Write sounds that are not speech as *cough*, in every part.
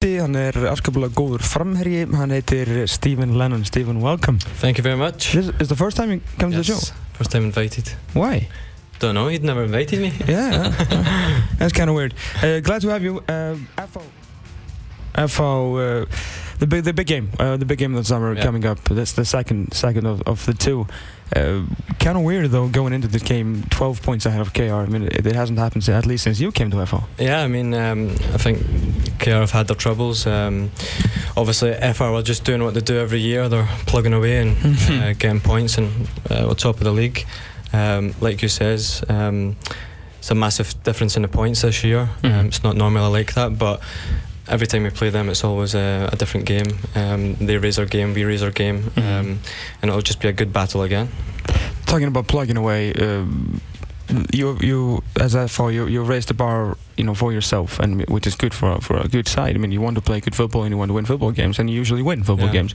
Hann er afskaplega góður framherji, hann heitir Steven Lennon. Steven, welcome. Thank you very much. This is the first time you come yes, to the show? First time invited. Why? Don't know, you'd never invited me. *laughs* Yeah, *laughs* that's kind of weird. Uh, glad to have you. Uh, FH, FH uh, the big, the big game, uh, the big game of the summer Yeah. coming up. That's the second, second of, of the two. Uh, kind of weird though, going into this game, 12 points ahead of KR. I mean, it, it hasn't happened at least since you came to FH. Yeah, I mean, um, I think KR have had their troubles. Um, obviously, FH are just doing what they do every year. They're plugging away and *laughs* uh, getting points, and uh, we're top of the league. Um, like you says, um, it's a massive difference in the points this year. Mhm. Um, it's not normally like that, but every time we play them, it's always a, a different game. Um, they raise our game, we raise our game, Mhm. um, and it'll just be a good battle again. Talking about plugging away, um, you you as FH you you raised the bar you know for yourself, and which is good for a- for a good side. I mean, you want to play good football and you want to win football games, and you usually win football Yeah. games.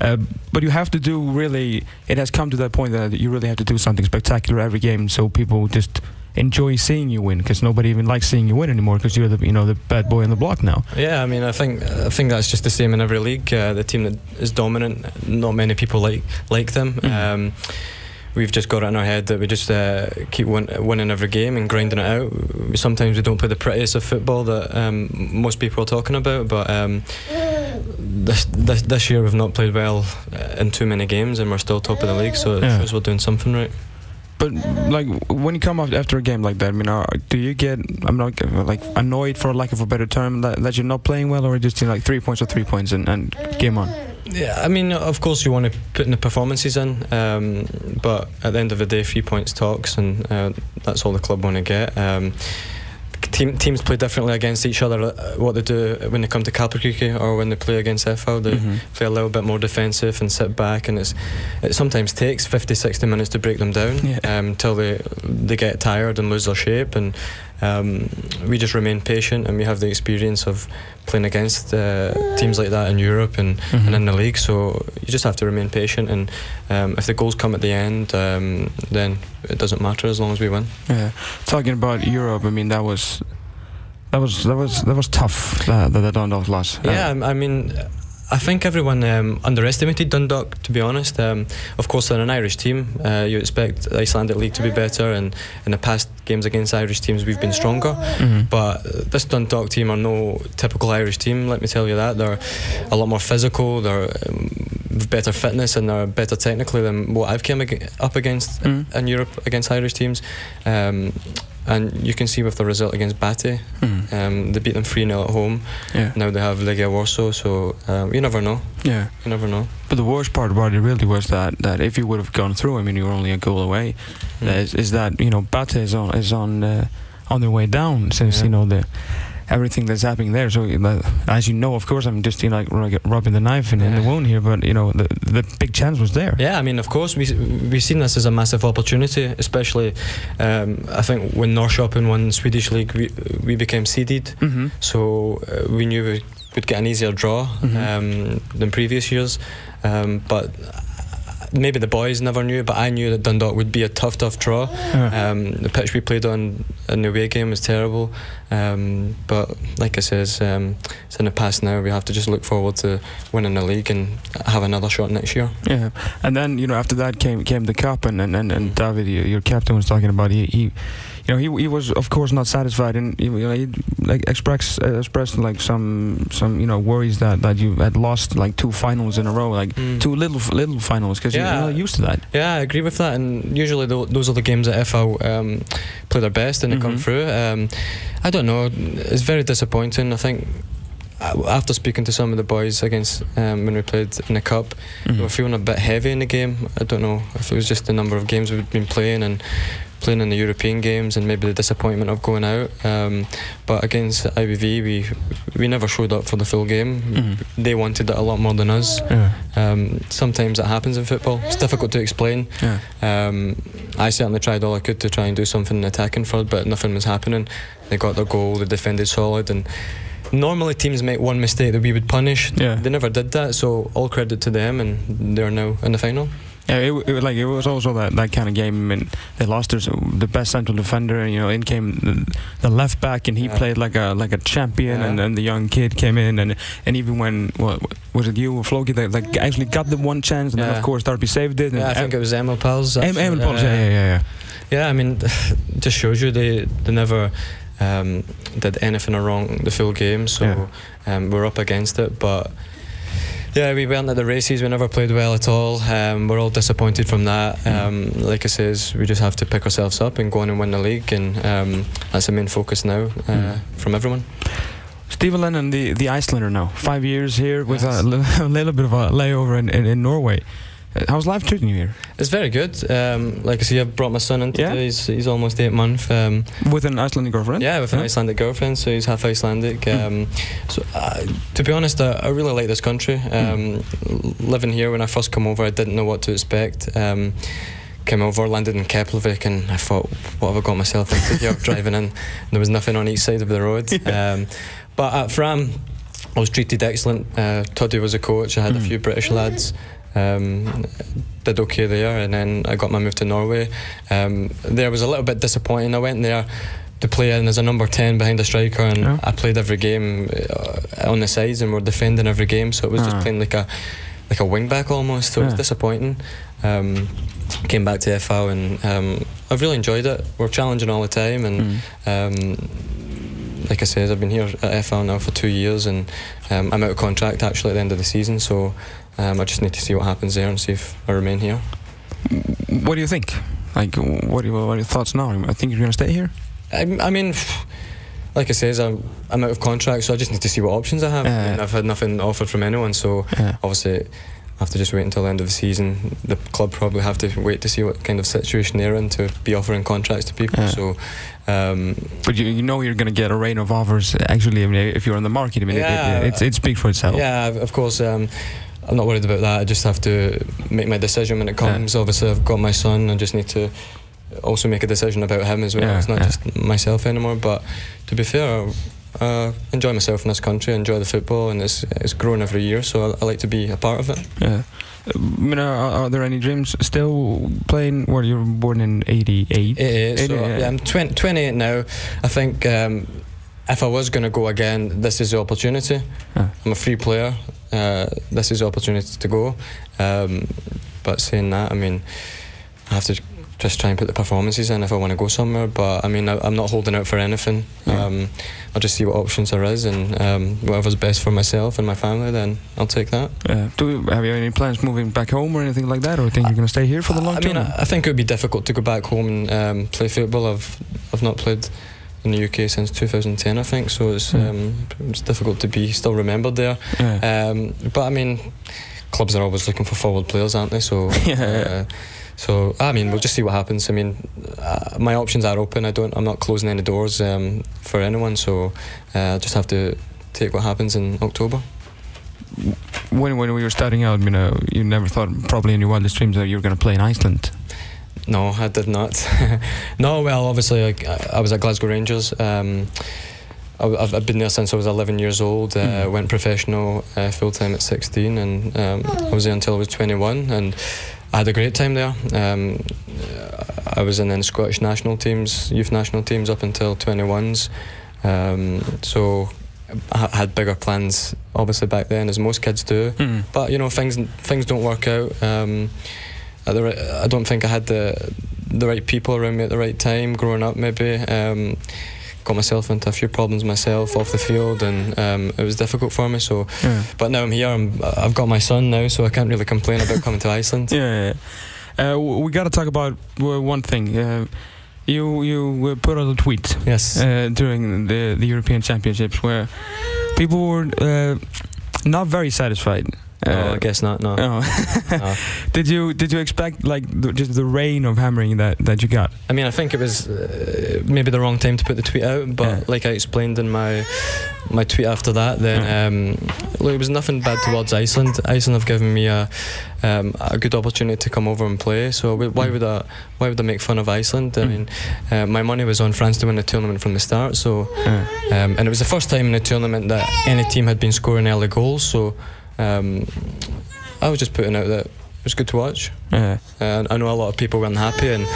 Uh, but you have to do really. It has come to that point that you really have to do something spectacular every game, so people just enjoy seeing you win. Because nobody even likes seeing you win anymore. Because you're the you know the bad boy on the block now. Yeah, I mean, I think I think that's just the same in every league. Uh, the team that is dominant, not many people like like them. Mhm. Um, we've just got it in our head that we just uh, keep win- winning every game and grinding it out. Sometimes we don't play the prettiest of football that um, most people are talking about, but um, this, this this year we've not played well uh, in too many games, and we're still top of the league. So it Yeah. shows we're doing something right. But like when you come after a game like that, I mean, do you get I'm not like annoyed for lack of a better term that, that you're not playing well, or just you know, like three points or three points and, and game on? Yeah, I mean, of course, you want to put in the performances in, um, but at the end of the day, three points talks, and uh, that's all the club want to get. Um, team, teams play differently against each other. uh, What they do when they come to Kaplakriki or when they play against FH, they Mhm. play a little bit more defensive and sit back, and it's it sometimes takes 50, 60 minutes to break them down Yeah. um, until they they get tired and lose their shape, and um, we just remain patient, and we have the experience of playing against uh, teams like that in Europe and Mhm. and in the league. So you just have to remain patient, and um, if the goals come at the end, um, then it doesn't matter as long as we win. Yeah, talking about Europe, I mean that was that was that was that was tough. That that, that Dundalk loss. Uh, Yeah, I mean, I think everyone um, underestimated Dundalk. To be honest, um, of course they're an Irish team. Uh, you expect the Icelandic league to be better, and in the past games against Irish teams, we've been stronger. mhm. But this Dundalk team are no typical Irish team. Let me tell you that they're a lot more physical. They're um, better fitness and they're better technically than what I've come ag- up against Mhm. in Europe against Irish teams. And you can see with the result against Bate, Mhm. um, they beat them 3 0 at home. yeah, Now they have Legia Warsaw, so um, you never know. yeah. You never know. But the worst part about it really was that that if you would have gone through, I mean, you were only a goal away. Mm. Is, is that you know Bate is on is on uh, on their way down since Yeah. you know the everything that's happening there. So uh, as you know, of course, I'm just you know, like rubbing the knife in, in the wound here, but you know the the big chance was there. Yeah, I mean, of course, we we've seen this as a massive opportunity, especially. Um, I think when Norrköping won Swedish league, we we became seeded, Mm-hmm. so uh, we knew we would get an easier draw Mhm. um, than previous years. Um, but maybe the boys never knew, but I knew that Dundalk would be a tough, tough draw. Yeah. Um, the pitch we played on the away game was terrible. Um, but like I says, um, it's in the past now. We have to just look forward to winning the league and have another shot next year. Yeah, and then you know after that came came the cup, and and and, and David, your, your captain, was talking about he, he you know he he was of course not satisfied, and you know he like expressed uh, expressed like some some you know worries that that you had lost like two finals in a row, like Mm. two little little finals, because Yeah. you're not used to that. Yeah, I agree with that. And usually those are the games that FH um, play their best and come Mhm. through. Um, I don't know. It's very disappointing. I think uh, after speaking to some of the boys against um, when we played in the cup, Mm-hmm. they were feeling a bit heavy in the game. I don't know if it was just the number of games we'd been playing and playing in the European games and maybe the disappointment of going out. Um, but against IBV, we we never showed up for the full game. Mhm. They wanted it a lot more than us. Yeah, Um, sometimes it happens in football. It's difficult to explain. yeah, Um, I certainly tried all I could to try and do something in attacking front, but nothing was happening. They got their goal, they defended solid, and normally teams make one mistake that we would punish. Yeah. They never did that, so all credit to them, and they're now in the final. Yeah, it, it, like it was also that, that kind of game. I mean, they lost their, the best central defender, and you know, in came the, the left back, and he Yeah. played like a like a champion, and then the young kid came in, and and even when what was it you or Floki that like actually got the one chance, and then of course Derby saved it. And Yeah, I think it was Emil Pals. Em- Emil Uh, yeah, yeah, yeah, yeah. Yeah, I mean, *laughs* just shows you they they never um, did anything wrong the full game, so Yeah. um, we're up against it. But yeah, we went at the races. We never played well at all. Um, we're all disappointed from that. Um, like I says, we just have to pick ourselves up and go on and win the league, and um, that's the main focus now uh, Mm. from everyone. Steven Lennon, the, the Icelander now, five years here with Yes. a, *laughs* a little bit of a layover in, in, in Norway. Uh, How's life treating you here? It's very good. Um, like I say, I've brought my son into Yeah? He's, he's almost eight months. Um, With an Icelandic girlfriend? Yeah, with an Yeah. Icelandic girlfriend, so he's half Icelandic. Hmm. Um, so, uh, to be honest, I, I really like this country. Hmm. Um, l- Living here, when I first come over, I didn't know what to expect. Um, came over, landed in Keflavik, and I thought, what have I got myself into here? *laughs* Driving in, there was nothing on each side of the road. Um, but at Fram, I was treated excellent. Uh, Toddy was a coach. I had a Mm. few British lads. Um, did okay there, and then I got my move to Norway. Um, there was a little bit disappointing. I went there to play in as a number 10 behind a striker, and Yeah. I played every game uh, on the sides, and we're defending every game. So it was Ah. just playing like a like a wing back almost. So it was disappointing. Um, came back to FH, and um, I've really enjoyed it. We're challenging all the time, and Mm. um, like I said, I've been here at FH now for two years, and um, I'm out of contract actually at the end of the season. So um, I just need to see what happens there and see if I remain here. What do you think? Like, what are, your- what are your thoughts now? I think you're going to stay here? I, I mean, like I says, I'm I'm out of contract, so I just need to see what options I have. I mean, I've had nothing offered from anyone, so Yeah. obviously. I have to just wait until the end of the season. The club probably have to wait to see what kind of situation they're in to be offering contracts to people. Yeah. So, um, But you, you know you're going to get a rain of offers. Actually, I mean, if you're on the market, I mean, it- Yeah. it, it's it speaks for itself. Yeah, of course. Um, I'm not worried about that. I just have to make my decision when it comes. Obviously, I've got my son. I just need to also make a decision about him as well. Yeah, it's not yeah. just myself anymore. But to be fair, I uh, enjoy myself in this country. I enjoy the football, and it's it's growing every year. So I, I like to be a part of it. Yeah. I mean, are, are there any dreams still playing? Well, you were born in '88. It is. So, 88, yeah. yeah, I'm 20, 28 now. I think um, if I was going to go again, this is the opportunity. Yeah. I'm a free player. Uh, this is the opportunity to go. Um, but saying that, I mean, I have to just try and put the performances in if I want to go somewhere. But I mean, I, I'm not holding out for anything. Yeah. Um, I'll just see what options there is, and um, whatever's best for myself and my family, then I'll take that. Uh, do you, have you any plans moving back home or anything like that, or think you're going to stay here for the long I term? mean, I, I think it would be difficult to go back home and um, play football. I've I've not played in the UK since 2010, I think. So it's Mm. um, it's difficult to be still remembered there. yeah. Um, but I mean, clubs are always looking for forward players, aren't they? So *laughs* Yeah. uh, so I mean, we'll just see what happens. I mean, uh, my options are open. I don't. I'm not closing any doors um, for anyone. So uh, I just have to take what happens in October. when when we were starting out, you know, you never thought probably in your wildest dreams that you were going to play in Iceland. No, I did not. *laughs* no, well, obviously, like, I I was at Glasgow Rangers. Um, I- I've, I've been there since I was 11 years old. Uh, Mm. Went professional uh, full time at 16, and um, I was there until I was 21. And I had a great time there. Um, I was in the Scottish national teams, youth national teams, up until 21s. Um, so I had bigger plans, obviously back then, as most kids do Mm. but you know things things don't work out. At the ri- I don't think I had the the right people around me at the right time growing up. Maybe um, got myself into a few problems myself off the field, and um, it was difficult for me. So, Yeah. but now I'm here. I'm, I've got my son now, so I can't really complain about coming to *laughs* Iceland. Yeah. yeah. Uh, we got to talk about uh, one thing. Uh, you you uh, put out a tweet Yes. uh, during the the European Championships where people were uh, not very satisfied. Uh, I guess not. No. oh. No. *laughs* did you did you expect like the, just the rain of hammering that that you got? I mean, I think it was uh, maybe the wrong time to put the tweet out, but Yeah. like I explained in my my tweet after that, then Yeah. um, look, it was nothing bad towards Iceland. Iceland have given me a um, a good opportunity to come over and play. So wh- why Mm. would I why would I make fun of Iceland? I Mm. mean, uh, my money was on France to win the tournament from the start. So Uh, um, and it was the first time in the tournament that any team had been scoring early goals. So um, I was just putting out that it was good to watch. Yeah. Uh, I know a lot of people were unhappy, and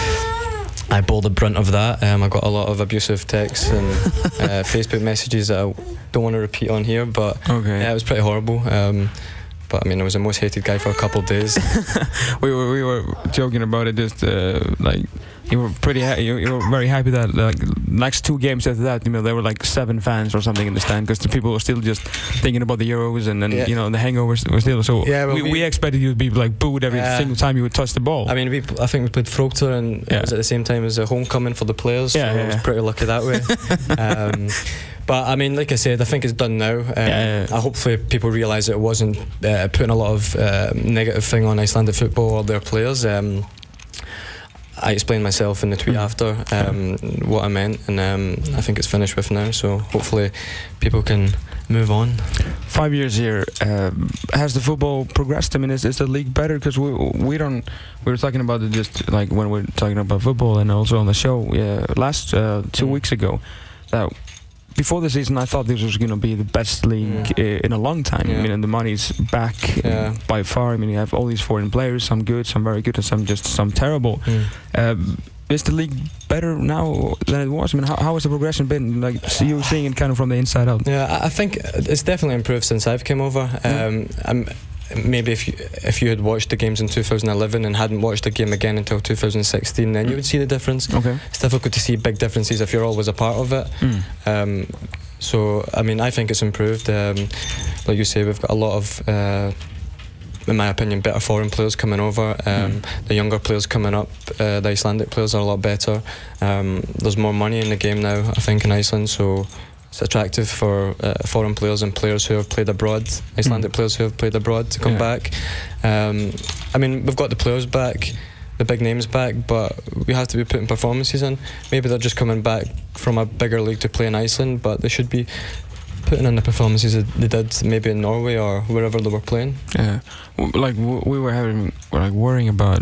I bore the brunt of that. Um, I got a lot of abusive texts and *laughs* uh, Facebook messages that I don't want to repeat on here, but Okay. yeah, it was pretty horrible. Um, but I mean, I was the most hated guy for a couple of days. *laughs* we were we were joking about it. Just uh, like you were pretty ha- you, you were very happy that like next two games after that, you know, there were like seven fans or something in the stand because the people were still just thinking about the Euros and then Yeah. you know the hangovers were still. So Yeah, we, we, we- expected you to be like booed every Yeah. single time you would touch the ball. I mean, we I think we played Frogter, and Yeah. it was at the same time as a homecoming for the players. Yeah, so yeah, I was pretty lucky that way. *laughs* um, but I mean, like I said, I think it's done now. Um, Yeah, yeah. I hopefully people realise that it wasn't uh, putting a lot of uh, negative thing on Icelandic football or their players. Um, I explained myself in the tweet Mm. after um, what I meant, and um, I think it's finished with now. So hopefully, people can move on. Five years here, um, has the football progressed? I mean, is, is the league better? Because we we don't. We were talking about it just like when we we're talking about football and also on the show yeah, last uh, two Mm. weeks ago. That before the season, I thought this was going to be the best league uh, in a long time. I mean, and the money's back Yeah. by far. I mean, you have all these foreign players, some good, some very good, and some just some terrible. Um, is the league better now than it was? I mean, how, how has the progression been? Like, so you seeing it kind of from the inside out. Yeah, I- I think it's definitely improved since I've come over. Um, I'm, maybe if you if you had watched the games in 2011 and hadn't watched the game again until 2016, then you would see the difference. Okay. It's difficult to see big differences if you're always a part of it. Mm. Um, so I mean, I think it's improved. Um, like you say, we've got a lot of. Uh, in my opinion, better foreign players coming over. Um, Mm. The younger players coming up, uh, the Icelandic players are a lot better. Um, there's more money in the game now, I think, in Iceland. So it's attractive for uh, foreign players and players who have played abroad, Icelandic Mm. players who have played abroad to come Yeah. back. Um, I mean, we've got the players back, the big names back, but we have to be putting performances in. Maybe they're just coming back from a bigger league to play in Iceland, but they should be putting in the performances that they did maybe in Norway or wherever they were playing. Yeah, like we were having like worrying about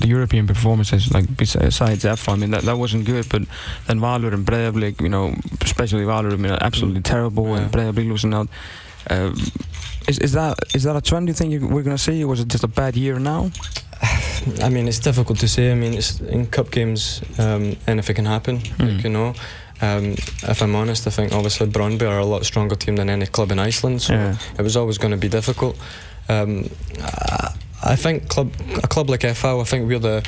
the European performances, like besides that. I mean, that that wasn't good, but then Valur and Breiðablik, you know, especially Valur, I mean, absolutely terrible, Yeah. and Breiðablik losing out. Um, is is that is that a trend you think you, we're gonna see? Or was it just a bad year now? *sighs* I mean, it's difficult to say. I mean, it's in cup games, um, anything can happen. Mm. Like, you know, um, if I'm honest, I think obviously Brøndby are a lot stronger team than any club in Iceland. So Yeah. it was always going to be difficult. Um, I, I think club a club like FH, I think we're the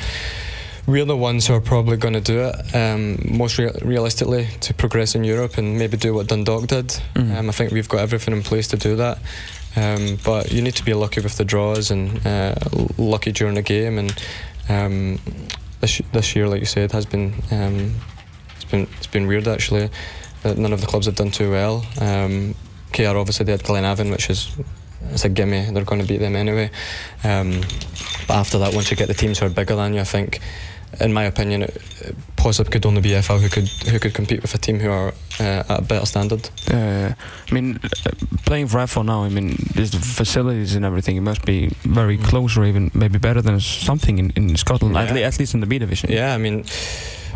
we're the ones who are probably going to do it um, most rea- realistically to progress in Europe and maybe do what Dundalk did. Mhm. Um, I think we've got everything in place to do that. Um, but you need to be lucky with the draws and uh, lucky during the game. And um, this this year, like you said, has been um, been it's been weird actually. That none of the clubs have done too well. Um, KR obviously they had Glenavon, which is it's a gimme. They're going to beat them anyway. Um, but after that, once you get the teams who are bigger than you, I think, in my opinion, it, it possibly could only be FH who could who could compete with a team who are uh, at a better standard. Uh, I mean, uh, playing for FH now, I mean, there's the facilities and everything. It must be very Mm. close, or even maybe better than something in, in Scotland, at, le- at least in the B division. Yeah, I mean,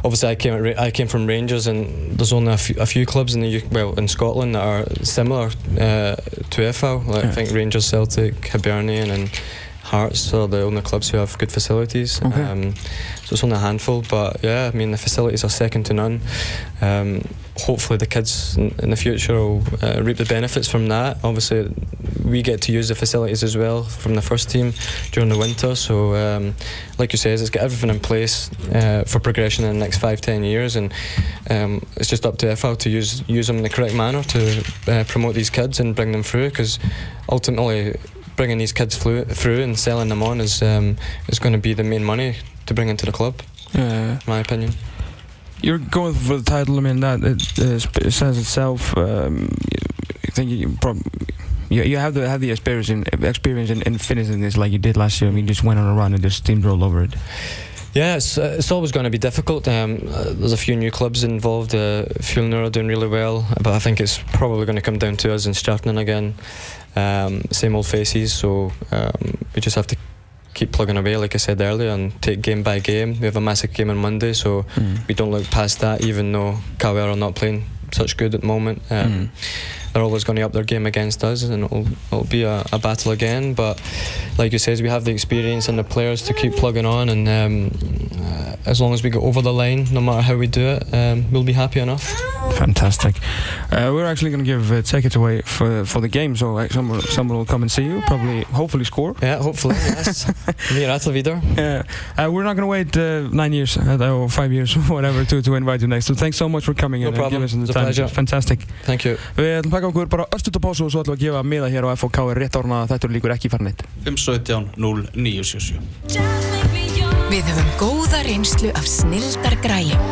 obviously I came Ra- I came from Rangers, and there's only a few, a few clubs in the U- well in Scotland that are similar uh, to FH. Like Yeah. I think Rangers, Celtic, Hibernian, and Hearts are the only clubs who have good facilities. Okay. Um, so it's only a handful, but yeah, I mean the facilities are second to none. Um, hopefully the kids in, the future will uh, reap the benefits from that. Obviously, we get to use the facilities as well from the first team during the winter. So, um, like you says, it's got everything in place uh, for progression in the next five, ten years, and um, it's just up to FH to use use them in the correct manner to uh, promote these kids and bring them through. Because ultimately, bringing these kids through, through and selling them on is um, is going to be the main money to bring into the club, Uh, in my opinion. You're going for the title. I mean, that it, uh, says itself. Um, I think you, prob- you you have the have the experience in experience in, in finishing this like you did last year. I mean, you just went on a run and just steamrolled over it. Yeah, it's, uh, it's always going to be difficult. Um, uh, there's a few new clubs involved. Uh, Fjolnir are doing really well, but I think it's probably going to come down to us in Stjarnan again. Um, same old faces, so um, we just have to keep plugging away, like I said earlier, and take game by game. We have a massive game on Monday, so we don't look past that, even though KR are not playing such good at the moment. Um, Mm. they're always going to up their game against us, and it'll, it'll be a, a battle again. But like you says, we have the experience and the players to keep plugging on, and um, uh, as long as we go over the line, no matter how we do it, um, we'll be happy enough. Fantastic. Uh, we're actually going to give uh, tickets away for for the game, so like, someone someone will come and see you, probably, hopefully score. Yeah, hopefully, *laughs* yes. Meer Atlevider. Yeah, uh, we're not going to wait uh, nine years uh, or five years, *laughs* whatever, to, to invite you next. So thanks so much for coming No in and problem. giving us the It's time. pleasure. Fantastic. Thank you. Við ætlum að taka okkur bara östuta pásu og svo ætlum við að gefa miða hér á FOK er rétt árna að þetta líkur ekki farin eitt. 517 0977 Við höfum góða reynslu af snildar græjum.